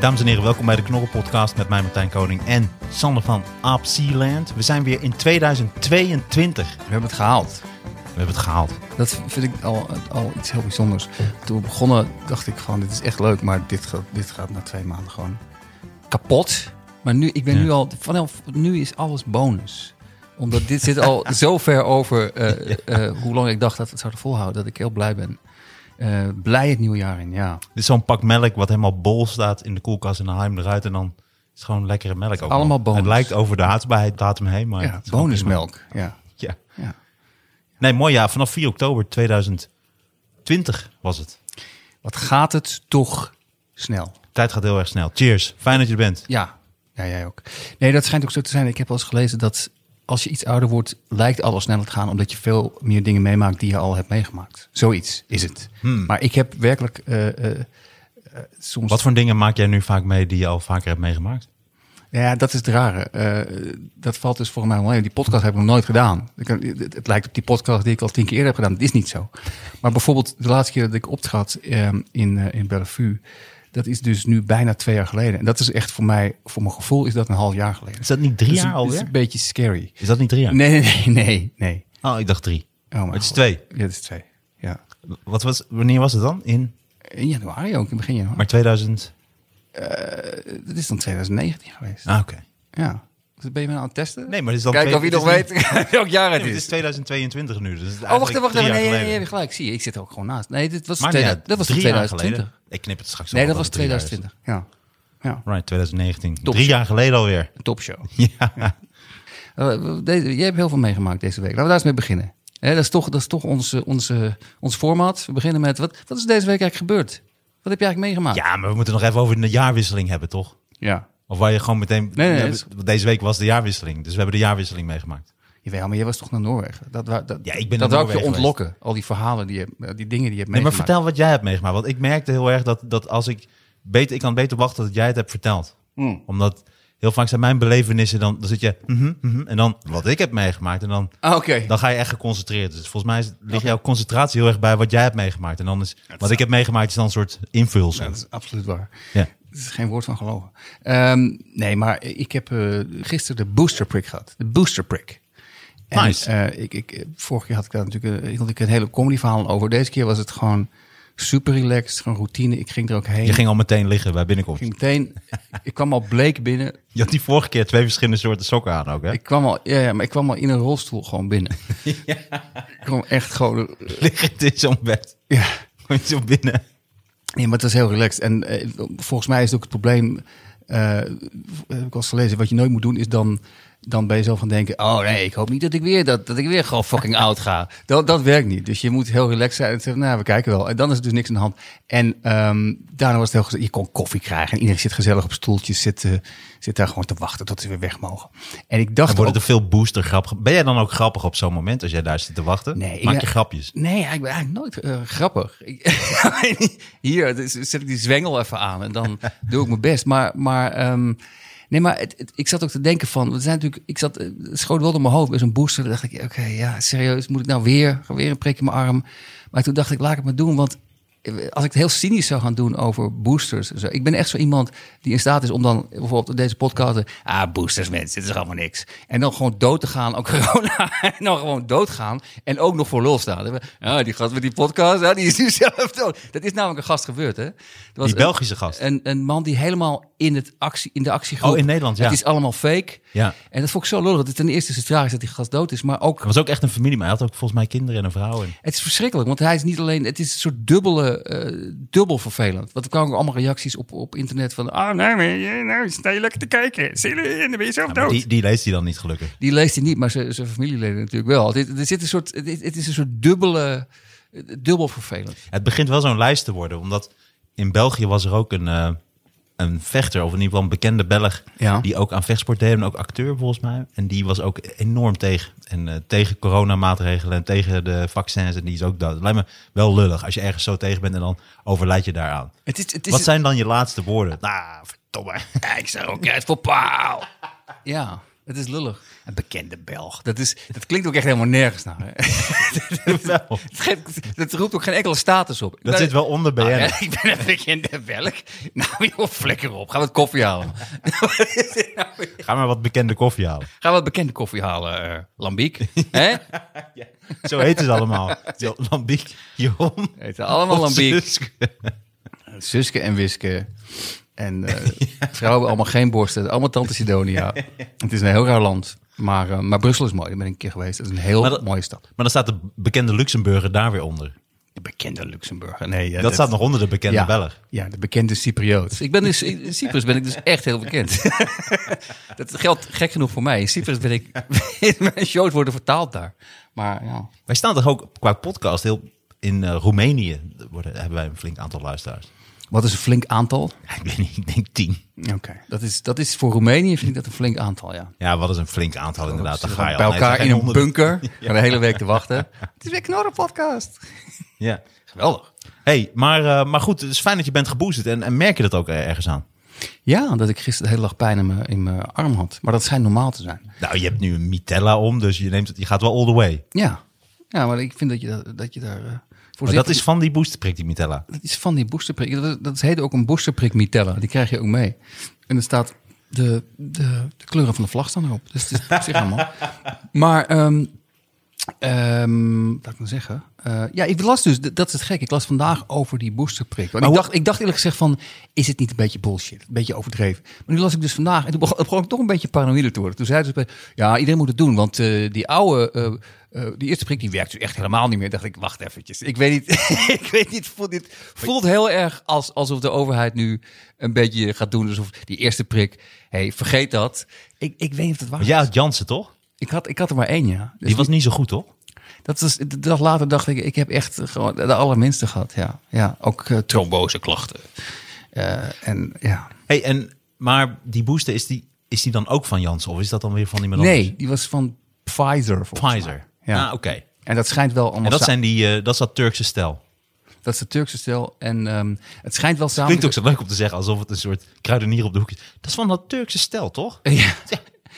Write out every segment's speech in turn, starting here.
Dames en heren, welkom bij de Knorren Podcast met mij Martijn Koning en Sander van Apsealand. We zijn weer in 2022. We hebben het gehaald. We hebben het gehaald. Dat vind ik al, al iets heel bijzonders. Toen we begonnen dacht ik van dit is echt leuk, maar dit gaat, dit gaat na twee maanden gewoon kapot. Maar nu, ik ben Ja. nu al, vanaf nu is alles bonus. Omdat dit zit al zo ver over eh, eh, hoe lang ik dacht dat we het zouden volhouden, dat ik heel blij ben. Eh, blij het nieuwe jaar in, ja. Dit is zo'n pak melk wat helemaal bol staat in de koelkast en dan haal je hem eruit en dan is het gewoon lekkere melk. Ook Allemaal bonus. Het lijkt over de houdbaarheidsdatum heen, maar... ja bonusmelk, ja. Ja. ja. Nee, mooi ja. Vanaf 4 oktober 2020 was het. Wat gaat het toch snel? Tijd gaat heel erg snel. Cheers. Fijn dat je er bent. Ja, ja, jij ook. Nee, dat schijnt ook zo te zijn. Ik heb wel eens gelezen dat als je iets ouder wordt, lijkt alles sneller te gaan, omdat je veel meer dingen meemaakt die je al hebt meegemaakt. Zoiets is het. Maar ik heb werkelijk eh, eh, eh, soms. Wat voor dingen maak jij nu vaak mee die je al vaker hebt meegemaakt? Ja, dat is het rare. Dat valt dus voor mij wel. Die podcast heb ik nog nooit gedaan. Ik, het, het lijkt op die podcast die ik al tien keer eerder heb gedaan. Dat is niet zo. Maar bijvoorbeeld de laatste keer dat ik optrad eh, in, in Bellevue, dat is dus nu bijna twee jaar geleden. En dat is echt voor mij, voor mijn gevoel, is dat een half jaar geleden. Is dat niet drie jaar het is alweer? een beetje scary. Is dat niet drie jaar? Nee, nee, nee, nee. Oh, ik dacht drie. Oh, mijn het is God. twee. Ja, het is twee. Ja. Wat was, wanneer was het dan? In In januari ook, in begin januari. maar 2000. dat is dan 2019 geweest. Ah, oké. Ja. Dus ben je me nou aan het testen? Nee, maar het is dan Kijk of je nog weet welk jaar het is. het is 2022 nu. Dus het is oh, wacht even, wacht even. Nee, nee, nee, gelijk. Zie je, ik zit er ook gewoon naast. Nee, dit was, dat was drie jaar 2020. geleden. Ik knip het straks Nee, dat was het drie jaar is. 2020. Ja. Ja, Right, 2019. Top. Drie jaar geleden alweer. topshow. Ja. Eh, deze, jij hebt heel veel meegemaakt deze week. Laten we daar eens mee beginnen. Hè, dat is toch, dat is toch onze, onze, ons format. We beginnen met, wat, wat is deze week eigenlijk gebeurd? Wat heb je eigenlijk meegemaakt? ja, maar we moeten nog even over de jaarwisseling hebben, toch? Ja. Of waar je gewoon meteen... Nee, is- Deze week was de jaarwisseling. Dus we hebben de jaarwisseling meegemaakt. Jawel, maar jij was toch naar Noorwegen? Dat, dat, Ja, ik ben dat naar wou ik je ontlokken. Al die verhalen, die, je, eh, die dingen die je hebt Nee, maar vertel wat jij hebt meegemaakt. Want ik merkte heel erg dat, dat als ik... Beter, ik kan beter wachten dat jij het hebt verteld. Hmm. Omdat heel vaak zijn mijn belevenissen dan... Dan zit je... mhm, mhm, en dan wat ik heb meegemaakt. En dan... Ah. Dan ga je echt geconcentreerd. Dus volgens mij ligt jouw concentratie heel erg bij wat jij hebt meegemaakt. En dan is wat ik heb meegemaakt is dan een soort invulsel. Ja, dat is absoluut waar. Ja. Het is geen woord van geloven. Ehm, nee, maar ik heb eh, gisteren de booster prick gehad. De booster prick. En, Nice. eh, ik, ik, vorige keer had ik daar natuurlijk een, hield ik een hele comedy verhaal over. Deze keer was het gewoon super relaxed, gewoon routine. Ik ging er ook heen. Je ging al meteen liggen bij binnenkomst. Ik ging meteen, ik kwam al bleek binnen. Je had die vorige keer twee verschillende soorten sokken aan ook, hè? Ik kwam al, ja, ja, maar ik kwam al in een rolstoel gewoon binnen. Ik kwam echt gewoon, Liggend in zo'n bed. ja. Gewoon zo binnen. Nee, maar het was heel relaxed. En eh, volgens mij is ook het probleem, eh, heb ik al gelezen, wat je nooit moet doen is dan, dan ben je zo van denken, oh nee, ik hoop niet dat ik weer, dat, dat ik weer gewoon fucking oud ga. Dat, dat werkt niet. Dus je moet heel relaxed zijn en zeggen, nou, we kijken wel. En dan is er dus niks aan de hand. En ehm, daarna was het heel gezellig. Je kon koffie krijgen en iedereen zit gezellig op stoeltjes, zit, eh, zit daar gewoon te wachten tot ze weer weg mogen. En ik dacht Dan worden er veel booster grappig. Ben jij dan ook grappig op zo'n moment als jij daar zit te wachten? Nee, Maak je grapjes? Nee, ik ben eigenlijk nooit eh, grappig. Hier dus zet ik die zwengel even aan en dan doe ik mijn best. Maar, maar, ehm, nee, maar ik zat ook te denken van, we zijn natuurlijk, ik zat, eh, het schoot mijn hoofd bij zo'n booster. Dan dacht ik, oké, ja, serieus, moet ik nou weer, weer een prik in mijn arm? Maar toen dacht ik, laat ik het maar doen, want als ik het heel cynisch zou gaan doen over boosters. Zo. Ik ben echt zo iemand die in staat is om dan bijvoorbeeld op deze podcast. Ah, boosters, mensen, dit is allemaal niks. En dan gewoon dood te gaan, ook corona. En dan gewoon doodgaan. En ook nog voor lul staan. Ja, die gast met die podcast, ja, die is nu zelf dood. Dat is namelijk een gast gebeurd, hè? Er was Die een- Belgische gast. Een, een man die helemaal in, het actie, in de actiegroep... Oh, in Nederland, ja. Het is allemaal fake. Ja. En dat vond ik zo lullig. Dat ten eerste is het tragisch dat die gast dood is. Maar ook Het was ook echt een familie, maar hij had ook volgens mij kinderen en een vrouw. En... het is verschrikkelijk, want hij is niet alleen. Het is een soort dubbele, eh, dubbel vervelend. Want er kwamen ook allemaal reacties op, op internet van. Ah, nee, maar je- nou sta je lekker te kijken. Zie je, en dan ben je zelf Ja, dood. die, die leest hij dan niet gelukkig. Die leest hij niet, maar zijn zijn familieleden natuurlijk wel. Dit, er zit een soort, het, het is een soort dubbele, eh, dubbel vervelend. Het begint wel zo'n lijst te worden, omdat in België was er ook een, eh, een vechter, of in ieder geval een bekende Belg, Ja. die ook aan vechtsport deed en ook acteur volgens mij. En die was ook enorm tegen. En eh, tegen coronamaatregelen en tegen de vaccins en die is ook dood. Het lijkt me wel lullig als je ergens zo tegen bent en dan overlijd je daaraan. Het is, het is, Wat zijn dan je laatste woorden? Nou, verdomme. Ik zou ook uit voor paal. Ja, het is lullig. Een bekende Belg. Dat, is, dat klinkt ook echt helemaal nergens naar. hè? Het dat roept ook geen enkele status op. Dat zit wel onder BN. Ah, ja, ik ben een bekende Belg. Nou, joh, flikker op. Gaan we wat koffie halen. Ga maar wat bekende koffie halen. Gaan we wat bekende koffie halen, eh Lambiek. Hè? Zo heten ze allemaal. Lambiek, Jon. Heet ze allemaal Lambiek. Suske. Suske en Wiske. En eh, vrouwen allemaal geen borsten. Allemaal Tante Sidonia. Het is een heel raar land. Maar, eh, maar Brussel is mooi. Daar ben ik een keer geweest. Het is een heel dat- mooie stad. Maar dan staat de bekende Luxemburger daar weer onder. De bekende Luxemburger. Nee, ja, Dat staat nog onder de bekende ja, Belg. Ja, de bekende Cypriot. Ik ben dus, in Cyprus ben ik dus echt heel bekend. dat geldt gek genoeg voor mij. In Cyprus ben ik... mijn shows worden vertaald daar. Maar ja... Wij staan toch ook qua podcast heel in eh, Roemenië. Worden, hebben wij een flink aantal luisteraars. Wat is een flink aantal? Ja, ik weet niet, ik denk tien. Oké. Dat, is, dat is voor Roemenië vind ik dat een flink aantal, ja. Ja, wat is een flink aantal inderdaad. Dan ga je bij elkaar in een bunker. Gaan de hele week te wachten. Het is weer Knorren podcast. Ja. Geweldig. Hey, maar, eh, maar goed, het is fijn dat je bent geboosterd. En, en merk je dat ook eh, ergens aan? Ja, dat ik gisteren de hele dag pijn in mijn, in mijn arm had. Maar dat schijnt normaal te zijn. Nou, je hebt nu een Mitella om, dus je, neemt het, je gaat wel all the way. Ja. Ja, maar ik vind dat je, dat, dat je daar... eh, Maar dat is van die boosterprik, die Mitella. Dat is van die boosterprik. Dat, dat heet ook een boosterprik Mitella. Die krijg je ook mee. En er staat de, de, de kleuren van de vlag staan erop. Dus het is op zich allemaal. Maar, ehm ehm, wat wil ik nou zeggen? Eh, ja, ik las dus, dat is het gek. Ik las vandaag over die boosterprik. Want Maar ik, dacht, ik dacht eerlijk gezegd van, is het niet een beetje bullshit? Een beetje overdreven. Maar nu las ik dus vandaag en toen begon, ik toch een beetje paranoïde te worden. Toen zeiden ze, bij- ja, iedereen moet het doen. Want eh, die oude, eh, die eerste prik, die werkt dus echt helemaal niet meer. Dacht ik, wacht eventjes. Ik weet niet, ik weet niet, voelt, dit voelt heel erg als, alsof de overheid nu een beetje gaat doen. Alsof die eerste prik, hey, vergeet dat. Ik, ik weet niet of het waar is. jij had Jansen, toch? Ik had, ik had er maar één, ja. Dus Die was niet zo goed, toch? dat was, de dag later dacht ik, ik heb echt gewoon de allerminste gehad. Ja, ja ook uh, tromboseklachten. Uh, en ja. Hey, en, maar die booster, is die, is die dan ook van Janssen? Of is dat dan weer van iemand Nee, anders? die was van Pfizer. Pfizer. mij. Ja. Ah, oké. En dat schijnt wel allemaal En dat, zijn die, eh, dat is dat Turkse stel. dat is de Turkse stel. En ehm, het schijnt wel samen... Klinkt ook zo leuk om te zeggen, alsof het een soort kruidenier op de hoek is. Dat is van dat Turkse stel, toch? Ja.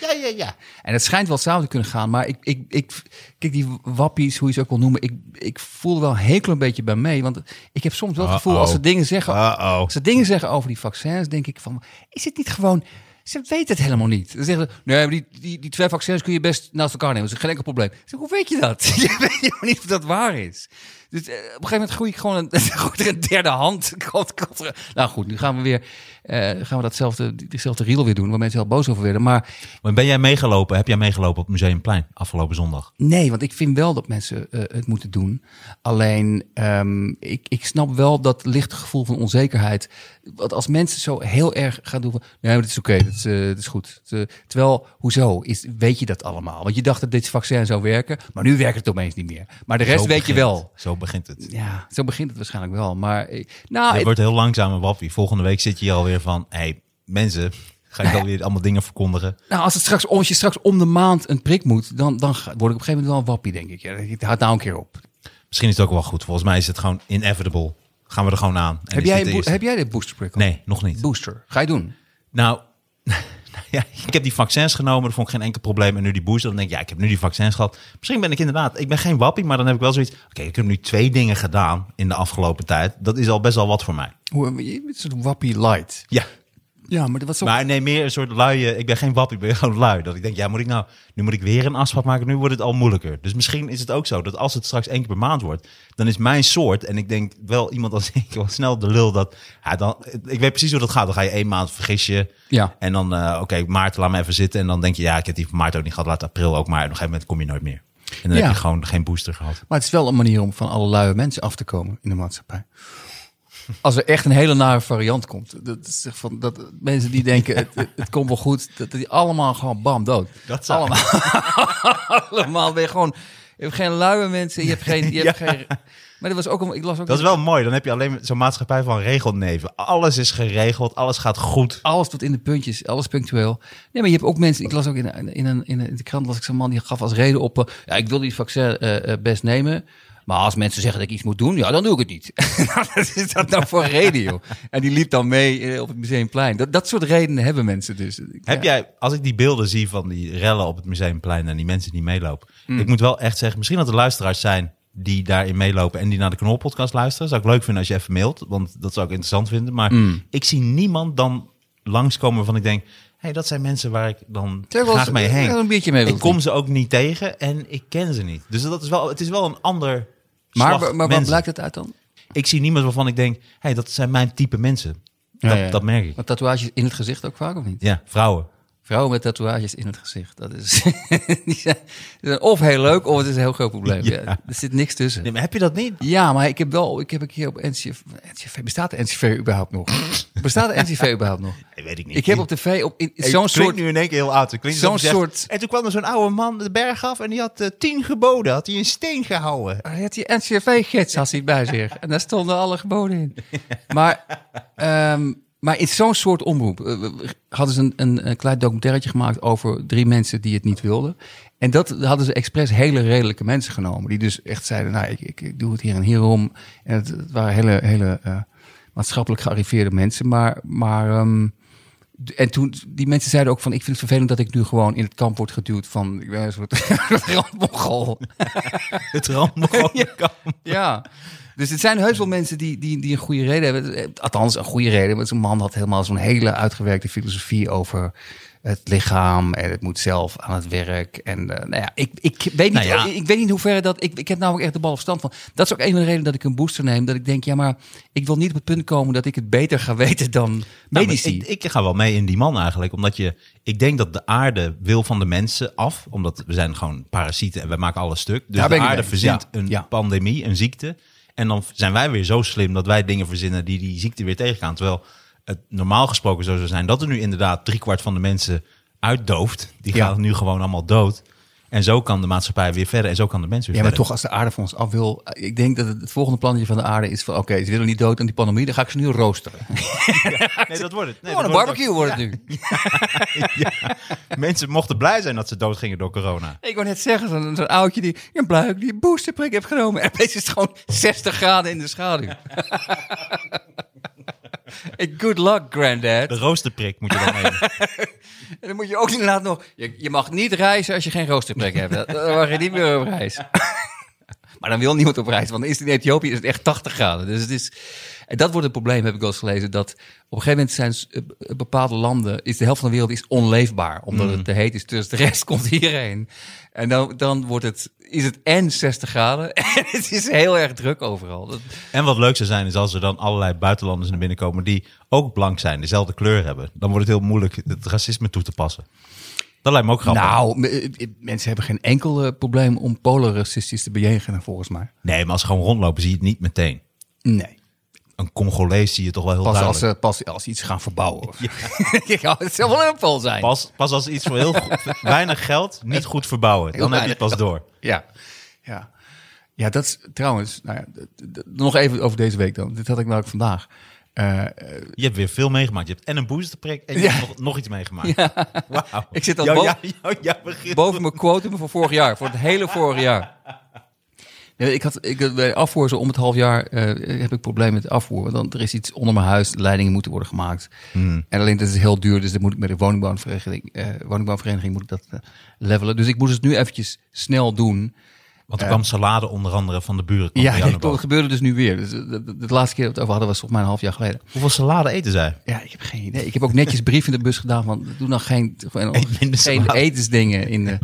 Ja, ja, ja. En het schijnt wel samen te kunnen gaan. Maar ik, ik, ik, kijk, die wappies, hoe je ze ook wil noemen. Ik, ik voel er wel een hekel een beetje bij mee. Want ik heb soms wel het gevoel, als ze dingen zeggen... Uh-oh. Als ze dingen zeggen over die vaccins, denk ik van... Is het niet gewoon... Ze weten het helemaal niet. Dan zeggen ze, nee, maar die, die, die twee vaccins kun je best naast elkaar nemen. Dat is geen enkel probleem. Zeg, hoe weet je dat? Je weet helemaal niet of dat waar is. Dus eh, op een gegeven moment groei ik gewoon een, er een derde hand. Komt er- nou goed, nu gaan we weer eh, gaan we datzelfde, diezelfde riedel weer doen. Waar mensen heel boos over werden. Maar Maar ben jij meegelopen? Heb jij meegelopen op het Museumplein afgelopen zondag? Nee, want ik vind wel dat mensen eh, het moeten doen. Alleen, ehm, ik, ik snap wel dat lichte gevoel van onzekerheid. Want als mensen zo heel erg gaan doen van... Nee, maar het is oké, het, is, eh, het is goed. Terwijl, hoezo? Is, weet je dat allemaal? Want je dacht dat dit vaccin zou werken, maar nu werkt het opeens niet meer. Maar de rest Zo weet je wel. Zo begint het. Ja, zo begint het waarschijnlijk wel. Maar, nou, Het het- wordt heel langzaam een wappie. Volgende week zit je hier alweer van... Hey, mensen, ga ik alweer allemaal dingen verkondigen? nou, als, het straks, als je straks om de maand een prik moet, dan, dan word ik op een gegeven moment wel een wappie, denk ik. Ja, ik houd nou een keer op. Misschien is het ook wel goed. Volgens mij is het gewoon inevitable. Gaan we er gewoon aan. En Heb jij, heb jij de boosterprik? al? Nee, nog niet. Booster. Ga je doen? Nou, ja, ik heb die vaccins genomen. Dat vond ik geen enkel probleem. En nu die booster. Dan denk ik, ja, ik heb nu die vaccins gehad. Misschien ben ik inderdaad... Ik ben geen wappie, maar dan heb ik wel zoiets... Oké, ik heb nu twee dingen gedaan in de afgelopen tijd. Dat is al best wel wat voor mij. Hoe, je bent een wappie light. Ja, Ja, maar dat was ook... maar nee, meer een soort luie... Ik ben geen wappie, ik ben gewoon lui. Dat ik denk, ja, moet ik nou... Nu moet ik weer een afspraak maken. Nu wordt het al moeilijker. Dus misschien is het ook zo dat als het straks één keer per maand wordt... Dan is mijn soort... En ik denk wel iemand als ik wel snel de lul dat... Ja, dan, ik weet precies hoe dat gaat. Dan ga je één maand vergis je... Ja. En dan, eh, oké, maart, laat me even zitten. En dan denk je, ja, ik heb die van maart ook niet gehad. Laat april ook maar. En op een gegeven moment kom je nooit meer. En dan Ja. heb je gewoon geen booster gehad. Maar het is wel een manier om van alle luie mensen af te komen in de maatschappij. Als er echt een hele nare variant komt. Dat is van, dat, mensen die denken, het, het, het komt wel goed. Dat die allemaal gewoon bam, dood. Dat zou- allemaal. allemaal je gewoon... Je hebt geen luie mensen. Je hebt geen... Je hebt geen Maar dat was ook, een- ik las ook Dat is wel mooi. Dan heb je alleen zo'n maatschappij van regelneven. Alles is geregeld, alles gaat goed. alles tot in de puntjes, alles punctueel. Nee, maar je hebt ook mensen, ik las ook in, in, een, in, een- in de krant, was ik zo'n man die gaf als reden op, eh, ja, ik wil die vaccin eh, eh, best nemen. Maar als mensen zeggen dat ik iets moet doen, ja, dan doe ik het niet. Nou, Wat is dat nou voor reden, joh? En die liep dan mee eh, op het Museumplein. Dat, dat soort redenen hebben mensen dus. Heb Ja. jij, als ik die beelden zie van die rellen op het Museumplein en die mensen die meelopen. Mm. Ik moet wel echt zeggen, misschien dat er luisteraars zijn die daarin meelopen en die naar de Knol-podcast luisteren. Zou ik leuk vinden als je even mailt, want dat zou ik interessant vinden. Maar Mm. ik zie niemand dan langskomen waarvan ik denk, hey, dat zijn mensen waar ik dan graag mee eh, heen. een biertje mee ik kom ze ook niet tegen en ik ken ze niet. Dus dat is wel, het is wel een ander Maar, waar mensen. blijkt het uit dan? Ik zie niemand waarvan ik denk, hey, dat zijn mijn type mensen. Ja, dat, ja. dat merk ik. Want tatoeages in het gezicht ook vaak of niet? Ja, vrouwen. Vrouwen met tatoeages in het gezicht. Dat is, die zijn, of heel leuk of het is een heel groot probleem. Ja. Ja, er zit niks tussen. Nee, maar heb je dat niet? Ja, maar ik heb wel, ik heb een keer op NCV, NCV bestaat de NCV überhaupt nog? Bestaat de NCV überhaupt nog? Nee, weet ik niet. Ik heb op tv op zo'n soort, nu in één keer heel oud. Zo'n soort- En toen kwam er zo'n oude man de berg af en die had eh, tien geboden. Had hij een steen gehouden. hij had die NCV-gids had hij bij zich en daar stonden alle geboden in. Maar, ehm, maar in zo'n soort omroep eh, hadden ze een, een, klein documentairetje gemaakt over drie mensen die het niet wilden. En dat hadden ze expres hele redelijke mensen genomen. Die dus echt zeiden, nou, ik, ik, doe het hier en hierom. En het, waren hele, hele eh, maatschappelijk gearriveerde mensen. Maar, maar ehm, en toen, die mensen zeiden ook van, ik vind het vervelend dat ik nu gewoon in het kamp word geduwd van, ik ben een soort randmogol. Het de kamp. Ja. Dus het zijn heus wel mensen die, die, die een goede reden hebben. Althans, een goede reden. Want zo'n man had helemaal zo'n hele uitgewerkte filosofie over het lichaam. En het moet zelf aan het werk. En eh, nou ja, ik, ik, weet niet, Nou ja. ik weet niet in hoeverre dat... Ik, ik heb namelijk echt de bal op stand van. Dat is ook een van de redenen dat ik een booster neem. Dat ik denk, ja, maar ik wil niet op het punt komen dat ik het beter ga weten dan Nou, medici. ik, ik ga wel mee in die man eigenlijk. Omdat je, ik denk dat de aarde wil van de mensen af. Omdat we zijn gewoon parasieten en wij maken alles stuk. Dus de aarde verzint Ja, een ja. pandemie, een ziekte. En dan zijn wij weer zo slim dat wij dingen verzinnen die die ziekte weer tegengaan. Terwijl het normaal gesproken zo zou zijn dat er nu inderdaad driekwart van de mensen uitdooft. Die Ja. gaan nu gewoon allemaal dood. En zo kan de maatschappij weer verder en zo kan de mens weer Ja, maar toch, als de aarde van ons af wil... Ik denk dat het, het volgende plannetje van de aarde is van... Oké, ze willen niet dood aan die pandemie, dan ga ik ze nu roosteren. Nee, dat wordt het. Nee, dat een wordt barbecue wordt het nu. Mensen mochten blij zijn dat ze dood gingen door corona. Ik wou net zeggen, zo'n oudje die een bluik die boosterprik heeft genomen. En opeens is het gewoon 60 graden in de schaduw. Good luck, granddad. De roosterprik moet je dan nemen. En dan moet je ook laten nog... Je, je mag niet reizen als je geen roosterprik hebt. Dan mag je niet meer op reis. Maar dan wil niemand op reis, want in Ethiopië is het echt 80 graden. Dus het is... En dat wordt het probleem, heb ik wel eens gelezen. Dat op een gegeven moment zijn eh, bepaalde landen... is de helft van de wereld is onleefbaar. Omdat het te heet is. Dus de rest komt hierheen. En dan, dan wordt het, is het en 60 graden... en het is heel erg druk overal. Dat, En wat leuk zou zijn is als er dan allerlei buitenlanders naar binnen komen die ook blank zijn, dezelfde kleur hebben. Dan wordt het heel moeilijk het racisme toe te passen. Dat lijkt me ook grappig. nou, me- eh, mensen hebben geen enkel eh, probleem... om polarracistisch te bejegenen, volgens mij. Nee, maar als ze gewoon rondlopen zie je het niet meteen. Nee. Een Congolees zie je toch wel heel Pas als, duidelijk. ze, pas als ze iets gaan verbouwen. Ja. het zal wel een pol zijn. Pas, pas als iets voor heel weinig geld niet goed verbouwen. Dan heb je het pas door. Ja. Ja. Ja, dat is trouwens... Nou ja, nog even over deze week dan. Dit had ik namelijk vandaag. Eh, Je hebt weer veel meegemaakt. Je hebt en een boosterprik en je Ja. hebt nog, nog iets meegemaakt. Ik zit al boven- boven mijn quotum van vorig jaar. Voor het hele vorig jaar. Nee, ik had, ik, bij afvoer, zo om het half jaar, eh, heb ik problemen met afvoer. Want dan, er is iets onder mijn huis, leidingen moeten worden gemaakt. Hmm. En alleen dat is heel duur, dus dan moet ik met de woningbouwvereniging, eh, woningbouwvereniging moet ik dat eh, levelen. Dus ik moet het nu eventjes snel doen. Want er kwam salade onder andere van de buren. Ja, dat gebeurde dus nu weer. Dus de, de, de laatste keer dat we het over hadden was volgens mij een half jaar geleden. Hoeveel salade eten zij? Ja, ik heb geen idee. Ik heb ook netjes brief in de bus gedaan van doe dan geen, gewoon, geen etensdingen in de.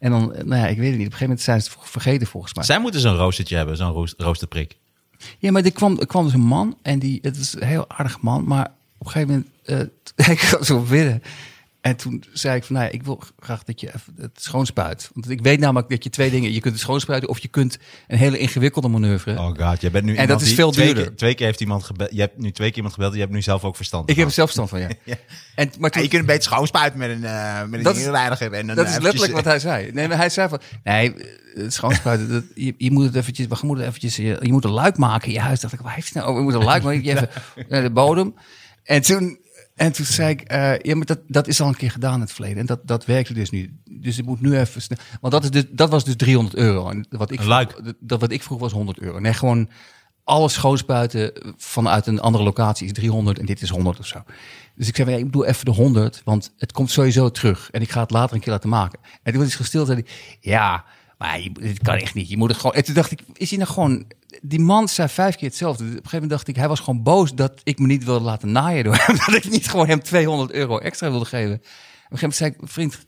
En dan, nou ja, ik weet het niet. Op een gegeven moment zijn ze het vergeten volgens mij. Zij moeten zo'n roostertje hebben, zo'n roos- roosterprik. Ja, maar er kwam, er kwam dus een man en die, het is een heel aardig man, maar op een gegeven moment, hij kwam zo binnen En toen zei ik van, nou ja, ik wil graag dat je even het schoonspuit. Want ik weet namelijk dat je twee dingen, je kunt het schoonspuiten of je kunt een hele ingewikkelde manoeuvre. Oh god, jij bent nu En dat is veel twee duurder. Keer, twee keer heeft iemand gebeld. Je hebt nu twee keer iemand gebeld. Je hebt nu zelf ook verstand. ik heb er van. zelf stand van, ja. Ja. En, maar toen, je kunt een beetje schoonspuiten met een, eh met een inreiniger en dat is eh, letterlijk wat hij zei. Nee, maar hij zei van, nee, het schoonspuiten, dat, je, je moet het eventjes, we moeten eventjes, je, je moet een luik maken in je huis. Dacht ik, waar heeft hij nou? moeten een luik maken, je even naar de bodem. En toen, en toen zei ik, eh, ja, maar dat, dat is al een keer gedaan in het verleden. En dat, dat werkte dus nu. Dus ik moet nu even snel, want dat, is dus, dat was dus 300 euro. En wat ik vroeg, dat wat ik vroeg was 100 euro. Nee, gewoon alles schoonspuiten vanuit een andere locatie is 300 en dit is 100 of zo. Dus ik zei, ja, ik doe even de 100, want het komt sowieso terug. En ik ga het later een keer laten maken. En toen was hij gestild zei hij, ja, maar je, dit kan echt niet. Je moet het gewoon... En toen dacht ik, is hij nou gewoon... Die man zei vijf keer hetzelfde. Op een gegeven moment dacht ik, hij was gewoon boos dat ik me niet wilde laten naaien door hem. Dat ik niet gewoon hem 200 euro extra wilde geven. Op een gegeven moment zei ik, vriend,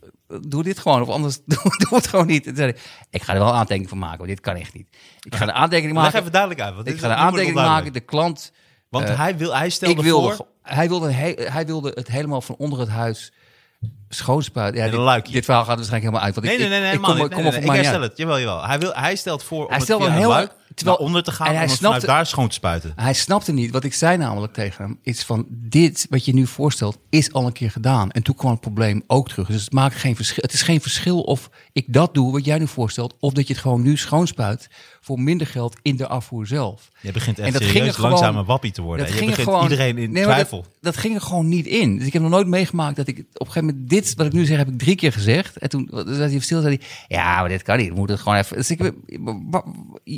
doe dit gewoon. Of anders doe, doe het gewoon niet. En zei ik ga er wel een aantekening van maken, want dit kan echt niet. Ik ga de aantekening Leg maken. even duidelijk uit. Want Ik ga de aantekening maken. De klant Want eh, hij, wil, hij stelde ik wilde, voor... hij, wilde hij wilde het helemaal van onder het huis schoonspuiten. Ja, dit, dit verhaal gaat waarschijnlijk helemaal uit. Want Nee, ik, nee, nee, nee, ik, kom, kom Nee, nee, mij Ik herstel het. Jawel, jawel. Hij, wil, hij stelt voor om Hij het via een een heel- luik terwijl- onder te gaan en hij het snapte- daar schoon te spuiten. Hij snapte niet. Wat ik zei namelijk tegen hem, is van dit wat je nu voorstelt, is al een keer gedaan. En toen kwam het probleem ook terug. Dus het maakt geen verschil. Het is geen verschil of ik dat doe, wat jij nu voorstelt, of dat je het gewoon nu schoonspuit voor minder geld in de afvoer zelf. Je begint En echt dat ging serieus er gewoon- langzaam een wappie te worden. Dat Je ging begint gewoon, iedereen in Nee, twijfel. Dat, dat ging er gewoon niet in. Dus ik heb nog nooit meegemaakt dat ik op een gegeven moment dit, wat ik nu zeg, heb ik drie keer gezegd. En toen zei hij stil, zei hij, ja, maar dit kan niet. We moeten het gewoon even. Dus ik,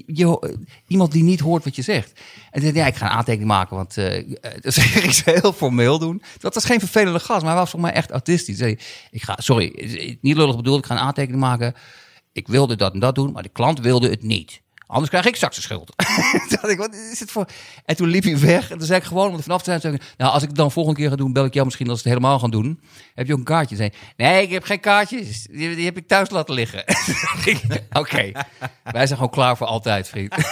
je, iemand die niet hoort wat je zegt. En zei ja, ik ga een aantekening maken, want dus ik ze heel formeel doen. Dat was geen vervelende gast, maar hij was volgens mij echt autistisch. Zei, ik ga, sorry, niet lullig bedoeld, ik ga een aantekening maken. Ik wilde dat en dat doen, maar de klant wilde het niet. Anders krijg ik straks de schuld. toen dacht ik, wat is het voor... En toen liep hij weg. En toen zei ik gewoon, om er vanaf te zijn, zei ik, nou, als ik het dan volgende keer ga doen, bel ik jou misschien als we het helemaal gaan doen. Heb je ook een kaartje? Zei, nee, ik heb geen kaartjes. Die, die heb ik thuis laten liggen. Oké, wij zijn gewoon klaar voor altijd, vriend.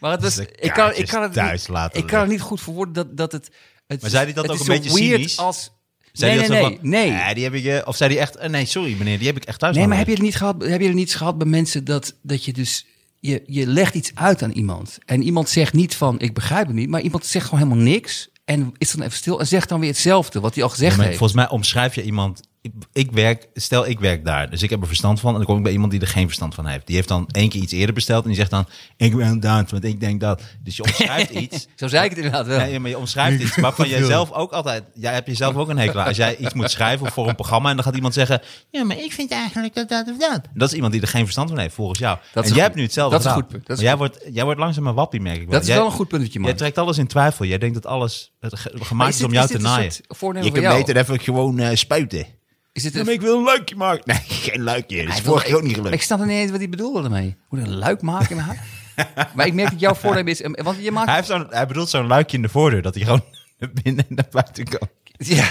maar het was, De ik kan, ik kaartjes kan het thuis niet, laten ik kan het niet goed verwoorden dat, dat het, het... Maar zei hij dat het ook is een beetje weird cynisch? als... Zei nee, nee, nee, van, nee. "Ja, die heb ik, eh," of zei hij echt, eh, nee, sorry meneer, die heb ik echt thuis Nee, maar heb je het niet gehad, heb je het niet gehad bij mensen dat, dat je dus... Je, je legt iets uit aan iemand. En iemand zegt niet van, ik begrijp het niet. Maar iemand zegt gewoon helemaal niks. En is dan even stil en zegt dan weer hetzelfde wat hij al gezegd Ja, heeft. volgens mij omschrijf je iemand. Ik, ik werk, stel ik werk daar, dus ik heb er verstand van. En dan kom ik bij iemand die er geen verstand van heeft. Die heeft dan één keer iets eerder besteld en die zegt dan: Ik ben dat, want ik denk dat. Dus je omschrijft iets. Zo zei ik het inderdaad wel. Ja, maar je omschrijft iets waarvan jij zelf ook altijd. Jij hebt jezelf ook een hekel aan. Als jij iets moet schrijven voor een programma en dan gaat iemand zeggen: Ja, maar ik vind eigenlijk dat dat of dat. Dat is iemand die er geen verstand van heeft, volgens jou. Dat is en jij goed. hebt nu hetzelfde. Dat is een goed punt. Dat is maar jij wordt, jij wordt langzaam een wappie, merk ik wel. dat is Jij- wel een goed punt dat je Jij trekt alles in twijfel. Jij denkt dat alles het ge- gemaakt is, dit- om jou is te naaien. Je van jou? beter even gewoon eh, spuiten. Is een... ik wil een luikje maken. Nee, geen luikje. Dat is vorige keer ook niet Ik gelukt. snap er niet eens wat hij bedoelde ermee. Ik een luik maken in huis? maar ik merk dat jouw voornemen is... Want je maakt... Hij, heeft zo'n, hij bedoelt zo'n luikje in de voordeur, dat hij gewoon naar binnen en naar buiten kan. Ja.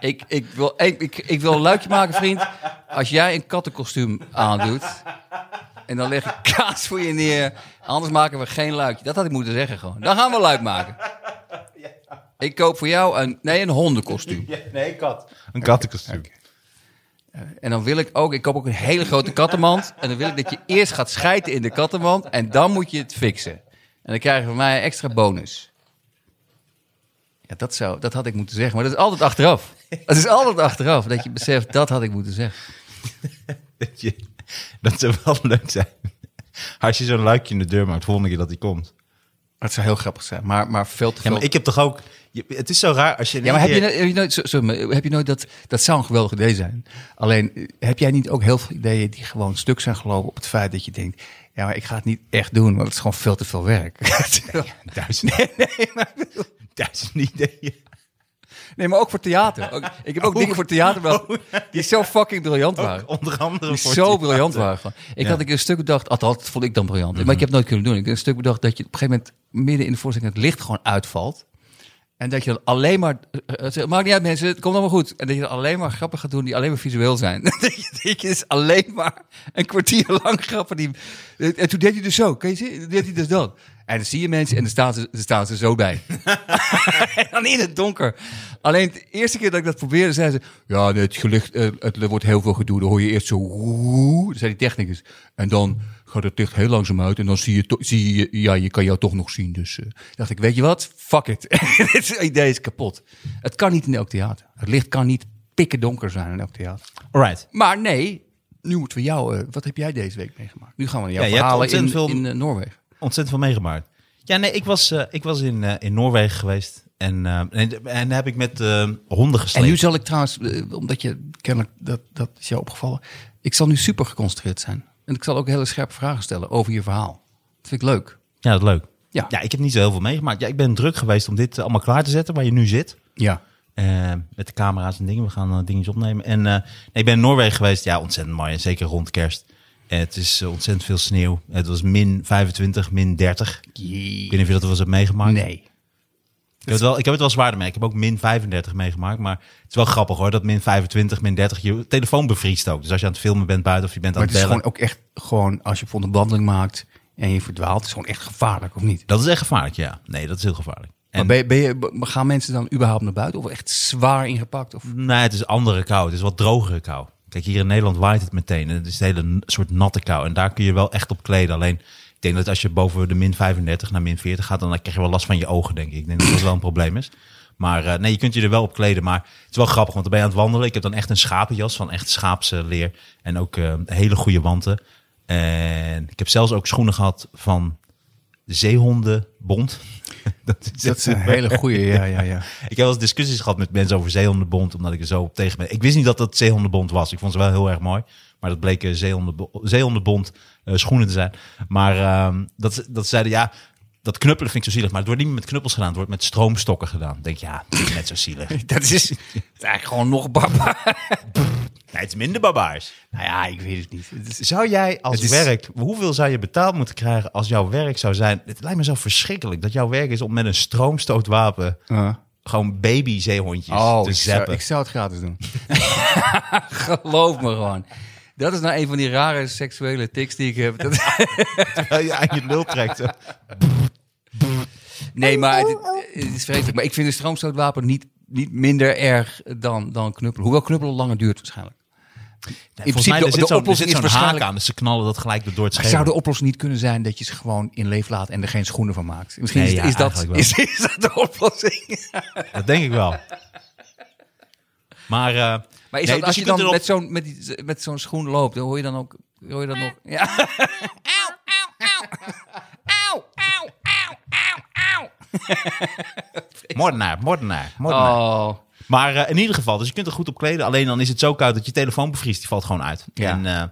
ik, ik, wil, ik, ik, ik wil een luikje maken, vriend. Als jij een kattenkostuum aandoet. En dan leg ik kaas voor je neer. Anders maken we geen luikje. Dat had ik moeten zeggen gewoon. Dan gaan we luik maken. Ik koop voor jou een, nee, een hondenkostuum. nee, kat. Een kattenkostuum. En dan wil ik ook, ik koop ook een hele grote kattenmand. En dan wil ik dat je eerst gaat schijten in de kattenmand. En dan moet je het fixen. En dan krijg je van mij een extra bonus. Ja, dat, zou, dat had ik moeten zeggen. Maar dat is altijd achteraf. Dat is altijd achteraf. Dat je beseft, dat had ik moeten zeggen. Dat, je, dat zou wel leuk zijn. Als je zo'n luikje in de deur maakt, volgende keer dat hij komt. Dat zou heel grappig zijn. Maar, maar veel te Ja, veel. maar ik heb toch ook... je- het is zo raar als je... Ja, maar heb je, keer- no- heb je nooit, heb je nooit dat, dat zou een geweldig idee zijn. Alleen, eh, heb jij niet ook heel veel ideeën die gewoon stuk zijn gelopen op het feit dat je denkt, ja, maar ik ga het niet echt doen, want het is gewoon veel te veel werk. Duizend, nee, nee, maar, duizend ideeën. Nee, maar ook voor theater. Ook- ik heb ook dingen voor theater bedacht die zo fucking briljant waren. Onder andere Die voor zo theater. briljant waren. Ik had een stuk bedacht, althans dat vond ik dan briljant. Maar ik heb het nooit kunnen doen. Ik heb een stuk bedacht dat je op een gegeven moment midden in de voorstelling het licht gewoon uitvalt. En dat je dan alleen maar, eh, eh, zeg, maakt niet uit mensen, het komt allemaal goed. En dat je dan alleen maar grappen gaat doen die alleen maar visueel zijn. dat je, dus alleen maar een kwartier lang grappen die... En toen deed hij dus zo, kan je zien? Deed hij dus dat. En dan zie je mensen en dan staan ze, dan staan ze zo bij. en dan in het donker. Alleen de eerste keer dat ik dat probeerde, zeiden ze... Ja, het, gelicht, eh, het, wordt heel veel gedoe. Dan hoor je eerst zo... Dat zei die technicus. En dan gaat het licht heel langzaam uit. En dan zie je, zie je ja, je kan jou toch nog zien. Dus eh, dacht ik, weet je wat? Fuck it. Dit idee is kapot. Het kan niet in elk theater. Het licht kan niet pikken donker zijn in elk theater. Alright. Maar nee, nu moeten we jou... eh, wat heb jij deze week meegemaakt? Nu gaan we naar jouw Ja, verhalen in, veel- in eh, Noorwegen. Ontzettend veel meegemaakt. Ja, nee, ik was, ik was in, in Noorwegen geweest. En, en, en heb ik met honden En gesleept. nu zal ik trouwens, omdat je kennelijk, dat, dat is jou opgevallen. Ik zal nu super geconcentreerd zijn. En ik zal ook hele scherpe vragen stellen over je verhaal. Dat vind ik leuk. Ja, dat is leuk. Ja. Ja, ik heb niet zo heel veel meegemaakt. Ja, ik ben druk geweest om dit allemaal klaar te zetten waar je nu zit. Ja. Eh, met de camera's en dingen. We gaan eh, dingetjes opnemen. En eh, nee, ik ben in Noorwegen geweest. Ja, ontzettend mooi. En zeker rond kerst. Het is ontzettend veel sneeuw. Het was min 25, min 30. Ik weet niet of je dat wel eens hebt meegemaakt. Nee. Ik heb, het wel, ik heb het wel zwaarder mee. Ik heb ook min 35 meegemaakt. Maar het is wel grappig hoor. Dat min 25, min 30. Je telefoon bevriest ook. Dus als je aan het filmen bent buiten of je bent aan Maar het het is bellen. gewoon ook echt, gewoon als je bijvoorbeeld een wandeling maakt en je verdwaalt, het is gewoon echt gevaarlijk, of niet? Dat is echt gevaarlijk, ja. Nee, dat is heel gevaarlijk. Maar En ben je, ben je, gaan mensen dan überhaupt naar buiten? Of echt zwaar ingepakt? Of? Nee, het is andere kou. Het is wat drogere kou. Kijk, hier in Nederland waait het meteen. En het is een hele soort natte kou. En daar kun je wel echt op kleden. Alleen, denk dat als je boven de min 35 naar min 40 gaat, dan krijg je wel last van je ogen, denk ik. Ik denk dat dat wel een probleem is. Maar eh, nee, je kunt je er wel op kleden. Maar het is wel grappig, want dan ben je aan het wandelen. Ik heb dan echt een schapenjas van echt schaapse leer. En ook eh, hele goede wanten. En ik heb zelfs ook schoenen gehad van zeehondenbond. dat is, Dat is een hele goede, ja, ja, ja. ik heb wel eens discussies gehad met mensen over zeehondenbond, omdat ik er zo op tegen ben. Ik wist niet dat dat zeehondenbond was. Ik vond ze wel heel erg mooi. Maar dat bleken zeehondenbo- zeehondenbond eh, schoenen te zijn. Maar ehm, dat, dat zeiden, ja, dat knuppelen vind ik zo zielig. Maar het wordt niet met knuppels gedaan, het wordt met stroomstokken gedaan. Ik denk, ja, dat is net zo zielig. Dat is, eigenlijk gewoon nog barbaar. Nee, het is minder barbaars. Nou ja, ik weet het niet. Het is, Zou jij als Het is- werk, hoeveel zou je betaald moeten krijgen als jouw werk zou zijn? Het lijkt me zo verschrikkelijk dat jouw werk is om met een stroomstootwapen uh. gewoon baby zeehondjes Oh, te ik zou, zappen. ik zou het gratis doen. Geloof me gewoon. Dat is nou een van die rare seksuele tics die ik heb. Dat, Terwijl je aan je lul trekt. zo. nee, maar het, het is vreselijk. Maar ik vind een stroomstootwapen niet, niet minder erg dan, dan knuppelen. Hoewel knuppelen langer duurt waarschijnlijk. In principe, principe, de- er de er oplossing is waarschijnlijk- aan, dus ze knallen dat gelijk door het scherm. zou de oplossing niet kunnen zijn dat je ze gewoon in leef laat en er geen schoenen van maakt? Misschien Nee, is, ja, is, dat, is, is dat de oplossing? Dat denk ik wel. Maar, eh, Maar is nee, dat als dus je, kunt dan erop- met zo'n met die- met zo'n schoen loopt, dan hoor je dan ook hoor je dan nog ja. Moordenaar, moordenaar, moordenaar. Oh. Maar eh, in ieder geval, dus je kunt er goed op kleden. Alleen dan is het zo koud dat je telefoon bevriest. Die valt gewoon uit. Ja. En eh,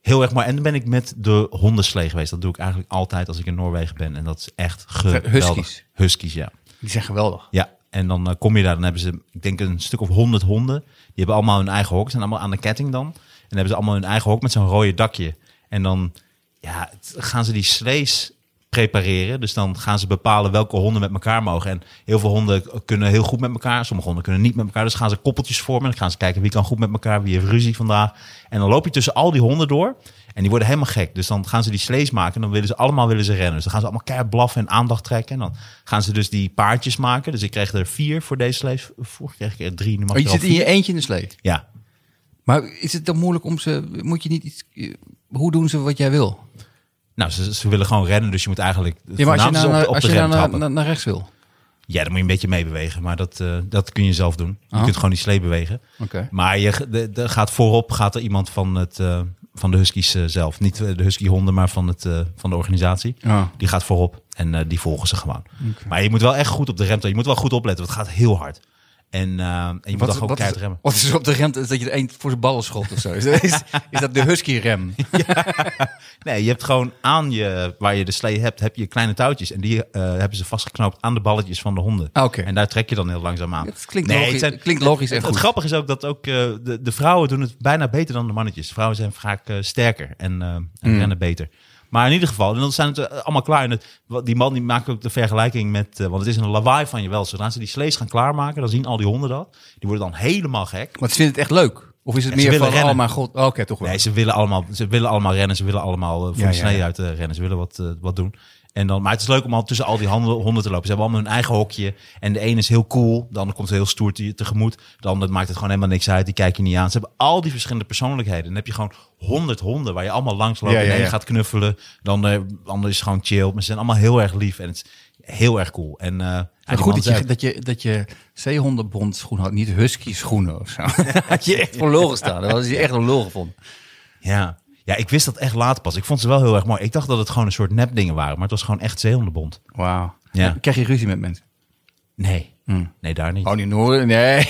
heel erg mooi. En dan ben ik met de hondenslee geweest. Dat doe ik eigenlijk altijd als ik in Noorwegen ben. En dat is echt geweldig. Huskies. Huskies, ja. Die zijn geweldig. Ja, en dan eh, kom je daar, dan hebben ze, ik denk een stuk of honderd honden. Die hebben allemaal hun eigen hok, zijn allemaal aan de ketting dan. En dan hebben ze allemaal hun eigen hok met zo'n rode dakje. En dan ja, gaan ze die slees prepareren. Dus dan gaan ze bepalen welke honden met elkaar mogen. En heel veel honden kunnen heel goed met elkaar. Sommige honden kunnen niet met elkaar. Dus gaan ze koppeltjes vormen. Dan gaan ze kijken wie kan goed met elkaar, wie heeft ruzie vandaag. En dan loop je tussen al die honden door. En die worden helemaal gek. Dus dan gaan ze die slees maken. En dan willen ze allemaal willen ze rennen. Dus dan gaan ze allemaal keihard blaffen en aandacht trekken. En dan gaan ze dus die paardjes maken. Dus ik kreeg er vier voor deze slees. Vorige kreeg ik er drie. Nu mag Oh, je er zit in je eentje in de slee. Ja. Maar is het dan moeilijk om ze moet je niet iets hoe doen ze wat jij wil? Nou, ze, ze willen gewoon rennen. Dus je moet eigenlijk Ja, maar als je, op, de- op als de je naar, trappen. naar, naar rechts wil. Ja, dan moet je een beetje meebewegen. Maar dat, eh, dat kun je zelf doen. Je Oh. kunt gewoon die slee bewegen. Oké. Maar je, de, de gaat voorop gaat er iemand van, het, eh, van de Huskies eh, zelf. Niet de Husky honden, maar van, het, eh, van de organisatie. Die gaat voorop en eh, die volgen ze gewoon. Maar je moet wel echt goed op de rem. Je moet wel goed opletten, want het gaat heel hard. En, eh, en je moet wel gewoon wat, keihard remmen. wat is op de rem is dat je er voor zijn ballen schot of zo? Is, dat- is, is dat de husky rem? Nee, je hebt gewoon aan je, waar je de slee hebt, heb je kleine touwtjes. En die eh, hebben ze vastgeknoopt aan de balletjes van de honden. Ah. En daar trek je dan heel langzaam aan. Het klinkt Nee, logisch, het zijn- klinkt logisch en Het, goed. het grappige is ook dat ook eh, de, de vrouwen doen het bijna beter dan de mannetjes. Vrouwen zijn vaak sterker en, en Mm. rennen beter. Maar in ieder geval, en dan zijn het eh, allemaal klaar. En het, die man die maakt ook de vergelijking met, eh, want het is een lawaai van je wel. Zodra ze die slees gaan klaarmaken, dan zien al die honden dat. Die worden dan helemaal gek. Maar ze vinden het echt leuk? Of is het meer van, oh rennen. mijn god, oké, toch wel. Nee, ze willen allemaal, ze willen allemaal rennen. Ze willen allemaal eh, voor Ja, de snee ja. uit rennen. Ze willen wat, wat doen. En dan, maar het is leuk om al tussen al die handen, honden te lopen. Ze hebben allemaal hun eigen hokje. En de ene is heel cool, de andere komt heel stoer te- tegemoet. De andere maakt het gewoon helemaal niks uit, die kijk je niet aan. Ze hebben al die verschillende persoonlijkheden. Dan heb je gewoon honderd honden waar je allemaal langs loopt. Ja, ja, en ja. gaat knuffelen, dan de ander is gewoon chill. Maar ze zijn allemaal heel erg lief en het is heel erg cool. En, eh, ja, die goed dat je, dat je, dat je zeehondenbond schoenen had, niet husky schoenen of zo. had je echt voor lul gestaan. Dan had je echt een lul gevonden. Ja. Ja, ik wist dat echt later pas. Ik vond ze wel heel erg mooi. Ik dacht dat het gewoon een soort nepdingen waren, maar het was gewoon echt zeehondenbond. Wauw. Ja. Krijg je ruzie met mensen? Nee, nee daar niet. Oh, niet Noorden? Nee.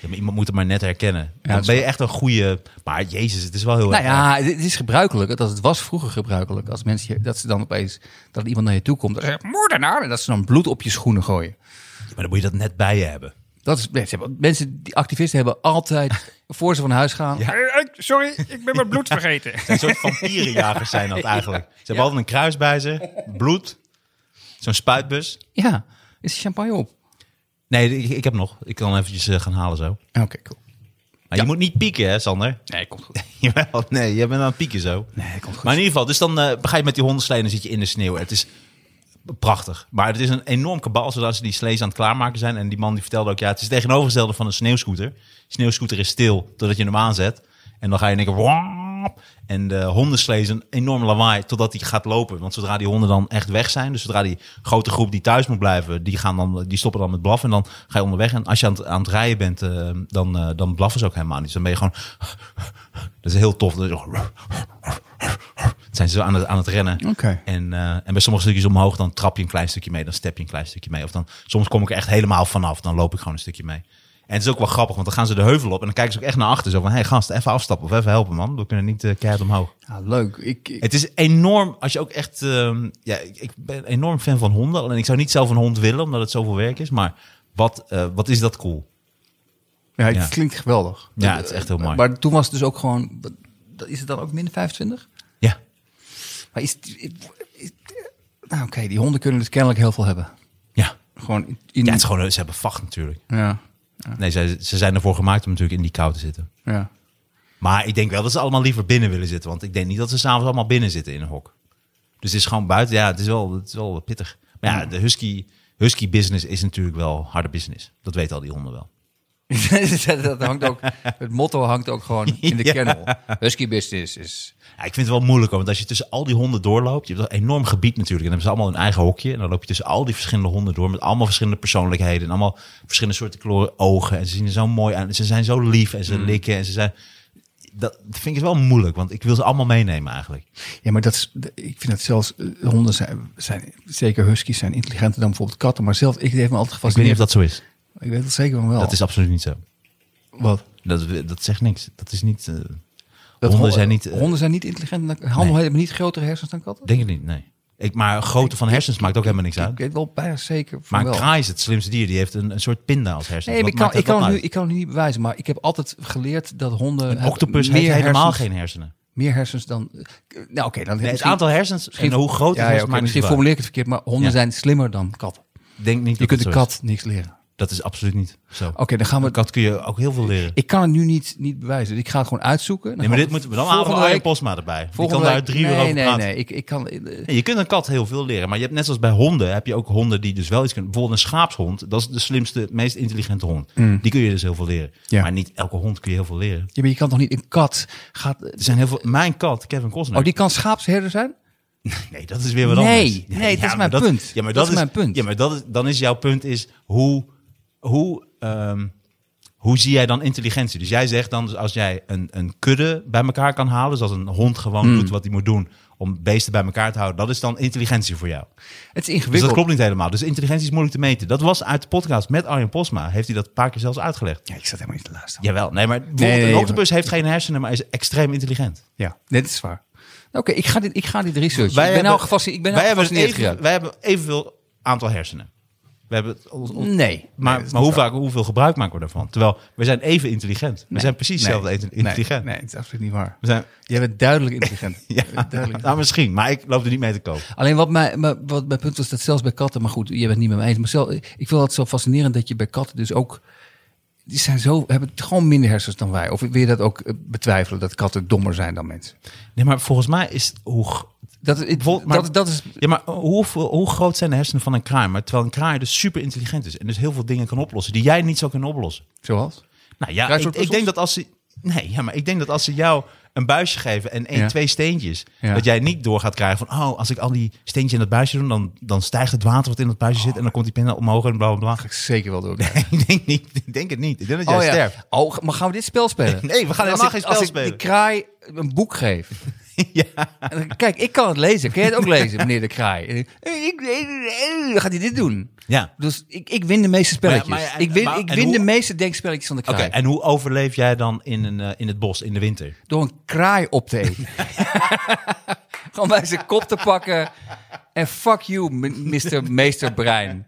Ja, maar iemand moet het maar net herkennen. Dan ben je echt een goede... Maar jezus, het is wel heel nou erg... ja, het is gebruikelijk. Dat het was vroeger gebruikelijk. Als mensen, je- dat ze dan opeens, dat iemand naar je toe komt. En zegt, moordenaar. En dat ze dan bloed op je schoenen gooien. Maar dan moet je dat net bij je hebben. Dat is, mensen, die activisten hebben altijd, voor ze van huis gaan. Ja. "Eh, ik- Sorry, ik ben mijn bloed vergeten. Een soort vampierenjagers zijn dat eigenlijk. Ze hebben altijd een kruis bij ze, bloed, zo'n spuitbus. Ja, is de champagne op? Nee, ik, ik heb nog. Ik kan eventjes eh, gaan halen zo. Oké, cool. Maar je moet niet pieken, hè, Sander? Nee, komt goed. Jawel, nee, je bent aan het pieken zo. Nee, komt goed. Maar in ieder geval, dus dan eh, ga je met die hondenslee en dan zit je in de sneeuw. Het is prachtig. Maar het is een enorm kabal zodat ze die slees aan het klaarmaken zijn. En die man die vertelde ook, ja, het is het tegenovergestelde van een sneeuwscooter. Sneeuwscooter is stil totdat je hem aanzet. En dan ga je waap. En de hondenslee is een enorm lawaai totdat hij gaat lopen. Want zodra die honden dan echt weg zijn, dus zodra die grote groep die thuis moet blijven, die, gaan dan, die stoppen dan met blaffen. En dan ga je onderweg. En als je aan het, aan het rijden bent, eh, dan, eh, dan blaffen ze ook helemaal niet. Dus dan ben je gewoon... Dat is heel tof. Dat is zijn ze aan het, aan het rennen. En, eh, en bij sommige stukjes omhoog, dan trap je een klein stukje mee, dan step je een klein stukje mee. Of dan, soms kom ik er echt helemaal vanaf, dan loop ik gewoon een stukje mee. En het is ook wel grappig, want dan gaan ze de heuvel op en dan kijken ze ook echt naar achter. Zo van, hé hey, gast, even afstappen of even helpen man. We kunnen niet eh, keihard omhoog. Ja, leuk. Ik, ik- Het is enorm, als je ook echt... ehm, ja, ik, ben enorm fan van honden. Alleen ik zou niet zelf een hond willen, omdat het zoveel werk is. Maar wat, eh, wat is dat cool. ja, het ja. klinkt geweldig. Ja, het is echt heel mooi. Maar toen was het dus ook gewoon, wat- is het dan ook min 25? Ja, Maar is, nou oké, die honden kunnen dus kennelijk heel veel hebben. ja. Gewoon in, in- Ja, het is gewoon, ze hebben vacht natuurlijk. ja, Nee, ze, ze zijn ervoor gemaakt om natuurlijk in die kou te zitten. ja. Maar ik denk wel dat ze allemaal liever binnen willen zitten. Want ik denk niet dat ze s'avonds allemaal binnen zitten in een hok. Dus het is gewoon buiten. Ja, het is wel, het is wel pittig. Maar ja, de husky, husky business is natuurlijk wel harde business. Dat weten al die honden wel. dat hangt ook, het motto hangt ook gewoon in de Ja. kennel. Husky business is... Ja, ik vind het wel moeilijk, want als je tussen al die honden doorloopt, je hebt een enorm gebied natuurlijk. En dan hebben ze allemaal hun eigen hokje. En dan loop je tussen al die verschillende honden door met allemaal verschillende persoonlijkheden. En allemaal verschillende soorten kleuren ogen. En ze zien er zo mooi uit. Ze zijn zo lief en ze likken. En ze zijn... Dat vind ik wel moeilijk, want ik wil ze allemaal meenemen eigenlijk. Ja, maar dat is, ik vind het zelfs, eh, honden zijn, zijn, zeker huskies zijn intelligenter dan bijvoorbeeld katten. Maar zelf, ik heeft me altijd Ik weet niet of dat zo is. Ik weet het zeker van wel. Dat is absoluut niet zo. Wat? Dat, dat zegt niks. Dat is niet... eh, Dat honden hon- zijn niet... eh, honden zijn niet intelligenter dan Handel hebben niet grotere hersens dan katten? Denk ik niet, nee. Ik, maar grootte van hersens maakt ook helemaal niks Ik uit. weet wel bijna zeker van Maar een kraai is het slimste dier. Die heeft een, een soort pinda als hersens. Nee, ik kan, ik, kan nu, ik kan nu niet bewijzen, maar ik heb altijd geleerd dat honden Een octopus heeft helemaal geen hersenen. meer hersens dan. Nou, oké, dan Nee, het misschien- aantal hersens en hoe groot ja, het ja, is, maakt misschien formuleer ik het verkeerd, maar honden Ja. zijn slimmer dan katten. Denk niet Je kunt is. kat niks leren. Dat is absoluut niet zo. Oké, dan gaan we. Kat kun je ook heel veel leren. Ik kan het nu niet, niet bewijzen. Dus ik ga het gewoon uitzoeken. Nee, maar dit moeten we dan Arjen week- Posma erbij. Die volgende kan daar week- drie uur nee, over nee, praten. nee. Ik, ik kan. eh, Nee, je kunt een kat heel veel leren, maar je hebt net zoals bij honden, heb je ook honden die dus wel iets kunnen. Bijvoorbeeld een schaapshond, dat is de slimste, meest intelligente hond. Die kun je dus heel veel leren. Mm. Ja. Maar niet elke hond kun je heel veel leren. Ja, maar je kan toch niet een kat gaat. Er zijn heel veel. Mijn kat, Kevin Costner. Oh, die kan schaapsherder zijn? Nee, dat is weer wat Nee, anders. nee, dat is mijn punt. Ja, maar Dat dat, is mijn punt. Ja, maar dat is, dan is jouw punt is hoe, hoe, ehm, hoe zie jij dan intelligentie? Dus jij zegt dan, dus als jij een, een kudde bij elkaar kan halen, dus als een hond gewoon Hmm. doet wat hij moet doen om beesten bij elkaar te houden, dat is dan intelligentie voor jou. Het is Dus ingewikkeld. dat klopt niet helemaal. Dus intelligentie is moeilijk te meten. Dat was uit de podcast met Arjen Posma. Heeft hij dat een paar keer zelfs uitgelegd? Ja, ik zat helemaal niet te luisteren. Jawel, nee, maar bijvoorbeeld nee, een nee, octopus heeft geen hersenen, maar is extreem intelligent. Ja, dit is waar. Oké, ik ga dit, ik ga dit research. ik ben hebben- gefascineerd. Ik ben wij, hebben even, wij hebben evenveel aantal hersenen. We hebben het, ons- ons- Nee. maar, Nee, maar hoe vaak, hoeveel gebruik maken we daarvan? Terwijl we zijn even intelligent. We Nee. zijn precies hetzelfde Nee, intelligent. Nee, het is absoluut niet waar. We zijn, Jij bent duidelijk intelligent. ja, duidelijk. nou misschien, maar ik loop er niet mee te koop. Alleen wat, mij, maar wat mijn punt was, dat zelfs bij katten, maar goed, je bent niet met me eens. Maar zelf, ik vind het zo fascinerend dat je bij katten dus ook, die zijn zo, hebben gewoon minder hersens dan wij. Of wil je dat ook eh, betwijfelen, dat katten dommer zijn dan mensen? Nee, maar volgens mij is hoe Dat, het- Bijvoorbeeld, maar- dat, dat is... Ja, maar hoe, hoe groot zijn de hersenen van een kraai? Maar terwijl een kraai dus super intelligent is en dus heel veel dingen kan oplossen die jij niet zou kunnen oplossen. Zoals? Nou ja, ik, ik denk dat als ze. Nee, ja, maar ik denk dat als ze jou een buisje geven en één, Ja. twee steentjes, Ja. dat jij niet door gaat krijgen van, oh, als ik al die steentjes in dat buisje doe, dan, dan stijgt het water wat in dat buisje zit en dan komt die pen omhoog en bla bla Ga ik zeker wel door. bla. ik denk niet, ik denk het niet. Ik denk dat jij Oh ja. sterft. Oh, maar gaan we dit spel spelen? Nee, we gaan Als helemaal ik- geen spel Als ik spelen. die kraai een boek geef. ja. Dan- Kijk, ik kan het lezen. Kun je het ook lezen, meneer de kraai? En ik- ik- ik- Dan gaat hij dit doen. ja. Dus ik, ik win de meeste spelletjes. Maar- maar- ik win, maar- ik win hoe- de meeste denkspelletjes van de Oké, kraai. en hoe overleef jij dan in, een, eh, in het bos in de winter? Door een kraai op te eten. Gewoon bij zijn kop te pakken. En fuck you, Mr. Meester Brein.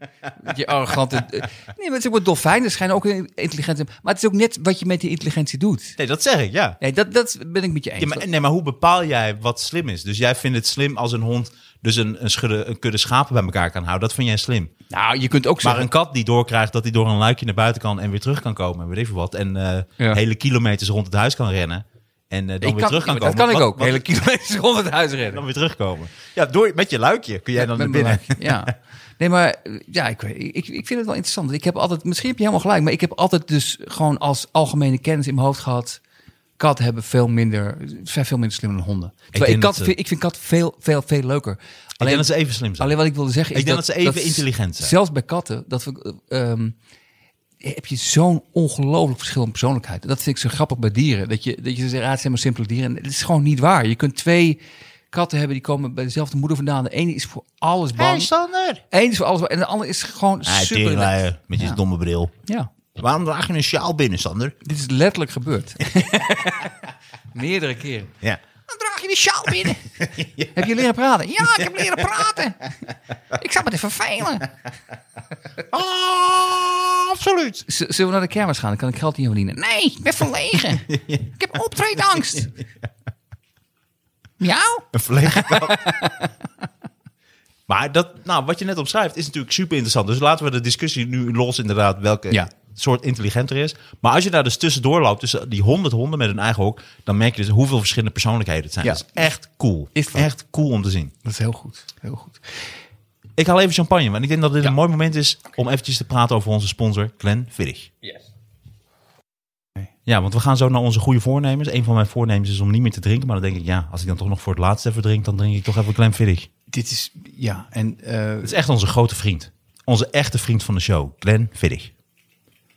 Je arrogante... Nee, maar het is ook dolfijnen schijnen ook intelligent. Maar het is ook net wat je met die intelligentie doet. Nee, dat zeg ik, ja. Nee, dat, dat ben ik met je eens. Ja, maar, nee, maar hoe bepaal jij wat slim is? Dus jij vindt het slim als een hond dus een, een, schudde, een kudde schapen bij elkaar kan houden. Dat vind jij slim. Nou, je kunt ook Maar zeggen... een kat die doorkrijgt dat hij door een luikje naar buiten kan en weer terug kan komen, en weet veel wat. En eh, Ja. hele kilometers rond het huis kan rennen. En eh, dan Ik weer kan, terug ja, komen. Dat kan ik ook. wat- Hele kilometers rond het huis rennen. dan weer terugkomen. Ja, door, met je luikje kun jij dan naar Met binnen. Ja. Nee, maar eh, ja, ik, ik, ik vind het wel interessant. Ik heb altijd, misschien heb je helemaal gelijk, maar ik heb altijd dus gewoon als algemene kennis in mijn hoofd gehad. Katten hebben veel minder, zijn veel minder slim dan honden. Terwijl ik, katten ze- vind, ik vind katten veel, veel, veel leuker. Ik denk dat ze even slim zijn. Alleen wat ik wilde zeggen is Ik denk dat ze even dat intelligent zijn. Zelfs bij katten, dat we, eh, ehm, heb je zo'n ongelooflijk verschil in persoonlijkheid. Dat vind ik zo grappig bij dieren. Dat je, dat je zegt, ah, het zijn maar simpele dieren. En het is gewoon niet waar. Je kunt twee katten hebben die komen bij dezelfde moeder vandaan. De ene is voor alles bang. Sander. Eén is voor alles bang. En de andere is gewoon Ah, super... met je Ja. domme bril. Ja, Waarom draag je een sjaal binnen, Sander? dit is letterlijk gebeurd. Meerdere keren. Ja. Dan draag je die sjaal binnen. Heb je leren praten? Ja, ik heb leren praten. Ik zou me te vervelen. Ah, absoluut. Z- Zullen we naar de kermis gaan? Dan kan ik geld je verdienen. Nee, ik ben verlegen. Ik heb optreedangst. Miauw? Een verlegen maar dat, nou, wat je net omschrijft is natuurlijk super interessant. Dus laten we de discussie nu los inderdaad welke Ja. Soort intelligenter is. Maar als je daar dus tussendoor loopt, tussen die honderd honden met een eigen hok, dan merk je dus hoeveel verschillende persoonlijkheden het zijn. Ja. Dat is echt cool. Is echt cool om te zien. Dat is heel goed. Heel goed. Ik haal even champagne, want ik denk dat dit Ja. een mooi moment is om eventjes te praten over onze sponsor, Glen Viddig. Ja, want we gaan zo naar onze goede voornemens. Een van mijn voornemens is om niet meer te drinken. Maar dan denk ik, ja, als ik dan toch nog voor het laatst even drink, dan drink ik toch even Glen Viddig. Dit is, ja, en eh, Het is echt onze grote vriend. Onze echte vriend van de show, Glen Viddig.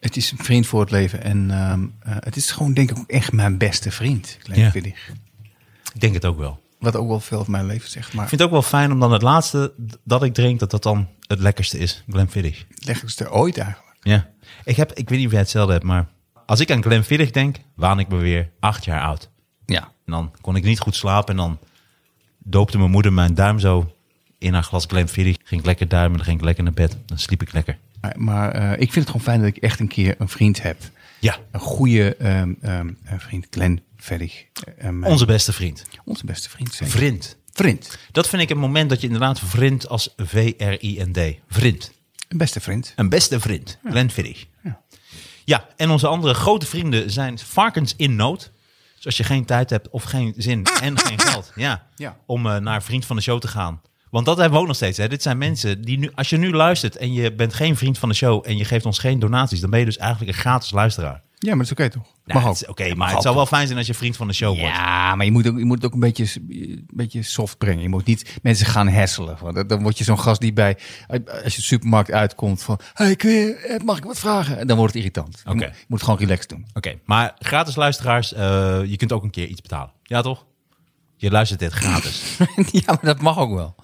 Het is een vriend voor het leven. En ehm, eh, het is gewoon denk ik ook echt mijn beste vriend. Glenn Ja. Ik denk het ook wel. Wat ook wel veel van mijn leven zegt. Maar Ik vind het ook wel fijn om dan het laatste dat ik drink, dat dat dan het lekkerste is. Glen Viddig. leg ik er ooit eigenlijk. Ja. Ik, heb, ik weet niet of jij hetzelfde hebt, maar als ik aan Glen Viddig denk, waan ik me weer acht jaar oud. Ja. En dan kon ik niet goed slapen en dan doopte mijn moeder mijn duim zo in haar glas Glenfiddich. Ging ik lekker duimen, dan ging ik lekker naar bed. Dan sliep ik lekker. Maar, maar, eh, ik vind het gewoon fijn dat ik echt een keer een vriend heb. Ja, Een goede ehm, ehm, vriend, Glenn Viddig. Eh, onze beste vriend. onze beste vriend. zeker. Vriend. Vriend. Dat vind ik een moment dat je inderdaad vriend als V-R-I-N-D. Vriend. Een beste vriend. Een beste vriend. Glenn Viddig. Ja. Ja, en onze andere grote vrienden zijn varkens in nood. Dus als je geen tijd hebt of geen zin en geen geld ja, Ja. om eh, naar vriend van de show te gaan. Want dat hebben we ook nog steeds. Hè. Dit zijn mensen die nu, als je nu luistert en je bent geen vriend van de show en je geeft ons geen donaties, dan ben je dus eigenlijk een gratis luisteraar. Ja, maar dat is oké toch? Nou, Mag het ook. Oké, maar het zou wel fijn zijn als je vriend van de show wordt. Ja, maar je moet, ook, je moet het ook een beetje, een beetje soft brengen. Je moet niet mensen gaan hesselen. Want dan- word je zo'n gast die bij, als je de supermarkt uitkomt van, hey, kun je, eh, mag ik wat vragen? En dan wordt het irritant. Je Oké. moet- Je moet gewoon relaxed doen. Oké, maar gratis luisteraars, eh, je kunt ook een keer iets betalen. Ja, toch? Je luistert dit gratis. ja, maar dat mag ook wel.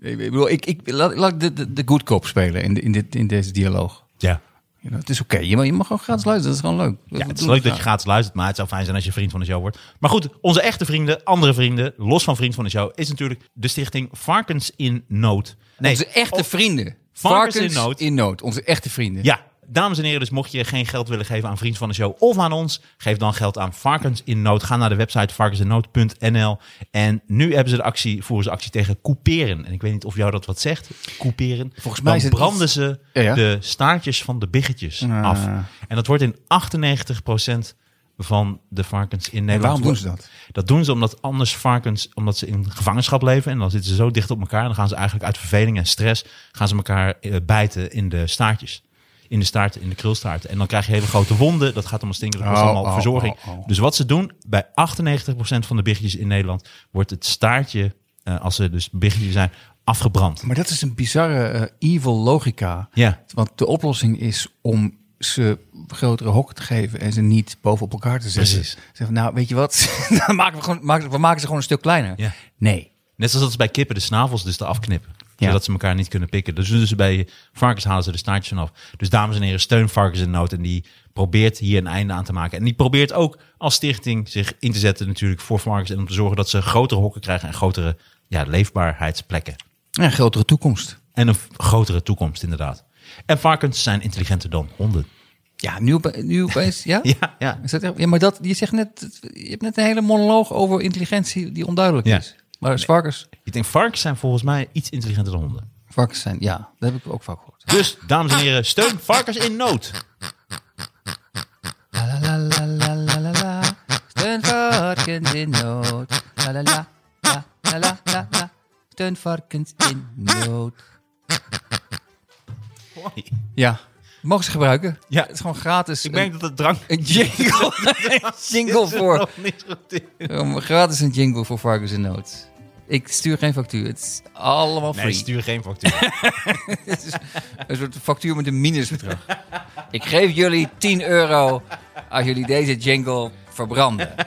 Ik bedoel, ik, ik, laat, de, de, de good cop spelen in, in, dit, in deze dialoog. ja. You know, het is oké, je, mag- je mag gewoon gratis luisteren. Dat is gewoon leuk. Ja, het is leuk dat je gratis luistert, maar het zou fijn zijn als je vriend van de show wordt. Maar goed, onze echte vrienden, andere vrienden, los van vriend van de show, is natuurlijk de stichting Varkens in Nood. Nee, Onze echte vrienden. Varkens in nood. in nood. Onze echte vrienden. ja, dames en heren, dus mocht je geen geld willen geven aan vriend van de show of aan ons, geef dan geld aan Varkens in Nood. Ga naar de website varkensinnood.nl en nu hebben ze de actie, voeren ze actie tegen couperen. En ik weet niet of jou dat wat zegt, couperen. Volgens mij dan branden iets- ze Ja, ja. de staartjes van de biggetjes Ah. af. En dat wordt in 98% van de varkens in En Nederland. waarom doen ze dat? Dat doen ze omdat anders varkens, omdat ze in gevangenschap leven en dan zitten ze zo dicht op elkaar. Dan gaan ze eigenlijk uit verveling en stress gaan ze elkaar eh, bijten in de staartjes. In de staart, in de krulstaarten. En dan krijg je hele grote wonden. Dat gaat allemaal stinken. Dat kost Oh, allemaal oh, verzorging. oh, oh. Dus wat ze doen, bij 98% van de biggetjes in Nederland wordt het staartje, eh, als ze dus biggetjes zijn, afgebrand. Maar dat is een bizarre eh, evil logica. Ja, Want de oplossing is om ze grotere hokken te geven en ze niet bovenop elkaar te zetten. Precies. Zeggen, nou, weet je wat? Dan maken we, gewoon, maken, we maken ze gewoon een stuk kleiner. Ja. Nee. Net zoals dat ze bij kippen de snavels dus eraf knippen. Ja. Zodat ze elkaar niet kunnen pikken. Dus, dus bij varkens halen ze de staartjes vanaf. Dus dames en heren, steun varkens in nood. En die probeert hier een einde aan te maken. En die probeert ook als stichting zich in te zetten natuurlijk voor varkens. En om te zorgen dat ze grotere hokken krijgen en grotere ja, leefbaarheidsplekken. Ja, een grotere toekomst. En een grotere toekomst inderdaad. En varkens zijn intelligenter dan honden. Ja, nu, nu opeens, ja? Ja, ja. Is dat echt- ja, maar dat, je zegt net, je hebt net een hele monoloog over intelligentie die onduidelijk Ja. is. Maar varkens, Ik denk varkens zijn volgens mij iets intelligenter dan honden. varkens zijn, ja, dat heb ik ook vaak gehoord. Dus, dames en heren, steun varkens in nood. La la la la la la la. Steun varkens in nood. La la la la la la la la. Steun varkens in nood. Ja, mogen ze gebruiken. Ja. Het is gewoon gratis. Ik denk dat het drank... een, jingle, een jingle voor. Um, gratis een jingle voor varkens in nood. Ik stuur geen factuur. Het is allemaal free. Nee, stuur geen factuur. Het is een soort factuur met een minusbedrag. Ik geef jullie 10 euro als jullie deze jingle verbranden.